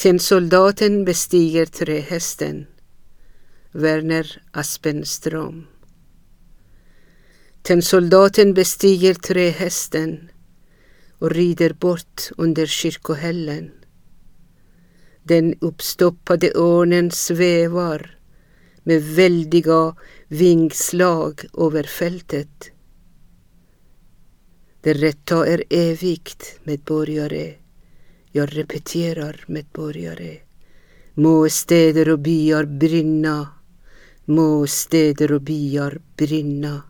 Ten soldaten bestiger trähästen. Werner Aspenström. Ten soldaten bestiger trähästen och rider bort under kyrkohällen. Den uppstoppade örnen svävar med väldiga vingslag över fältet. Det rätta är evigt, medborgare. Jag repeterar, medborgare. Må städer och byar brinna, må städer och byar brinna.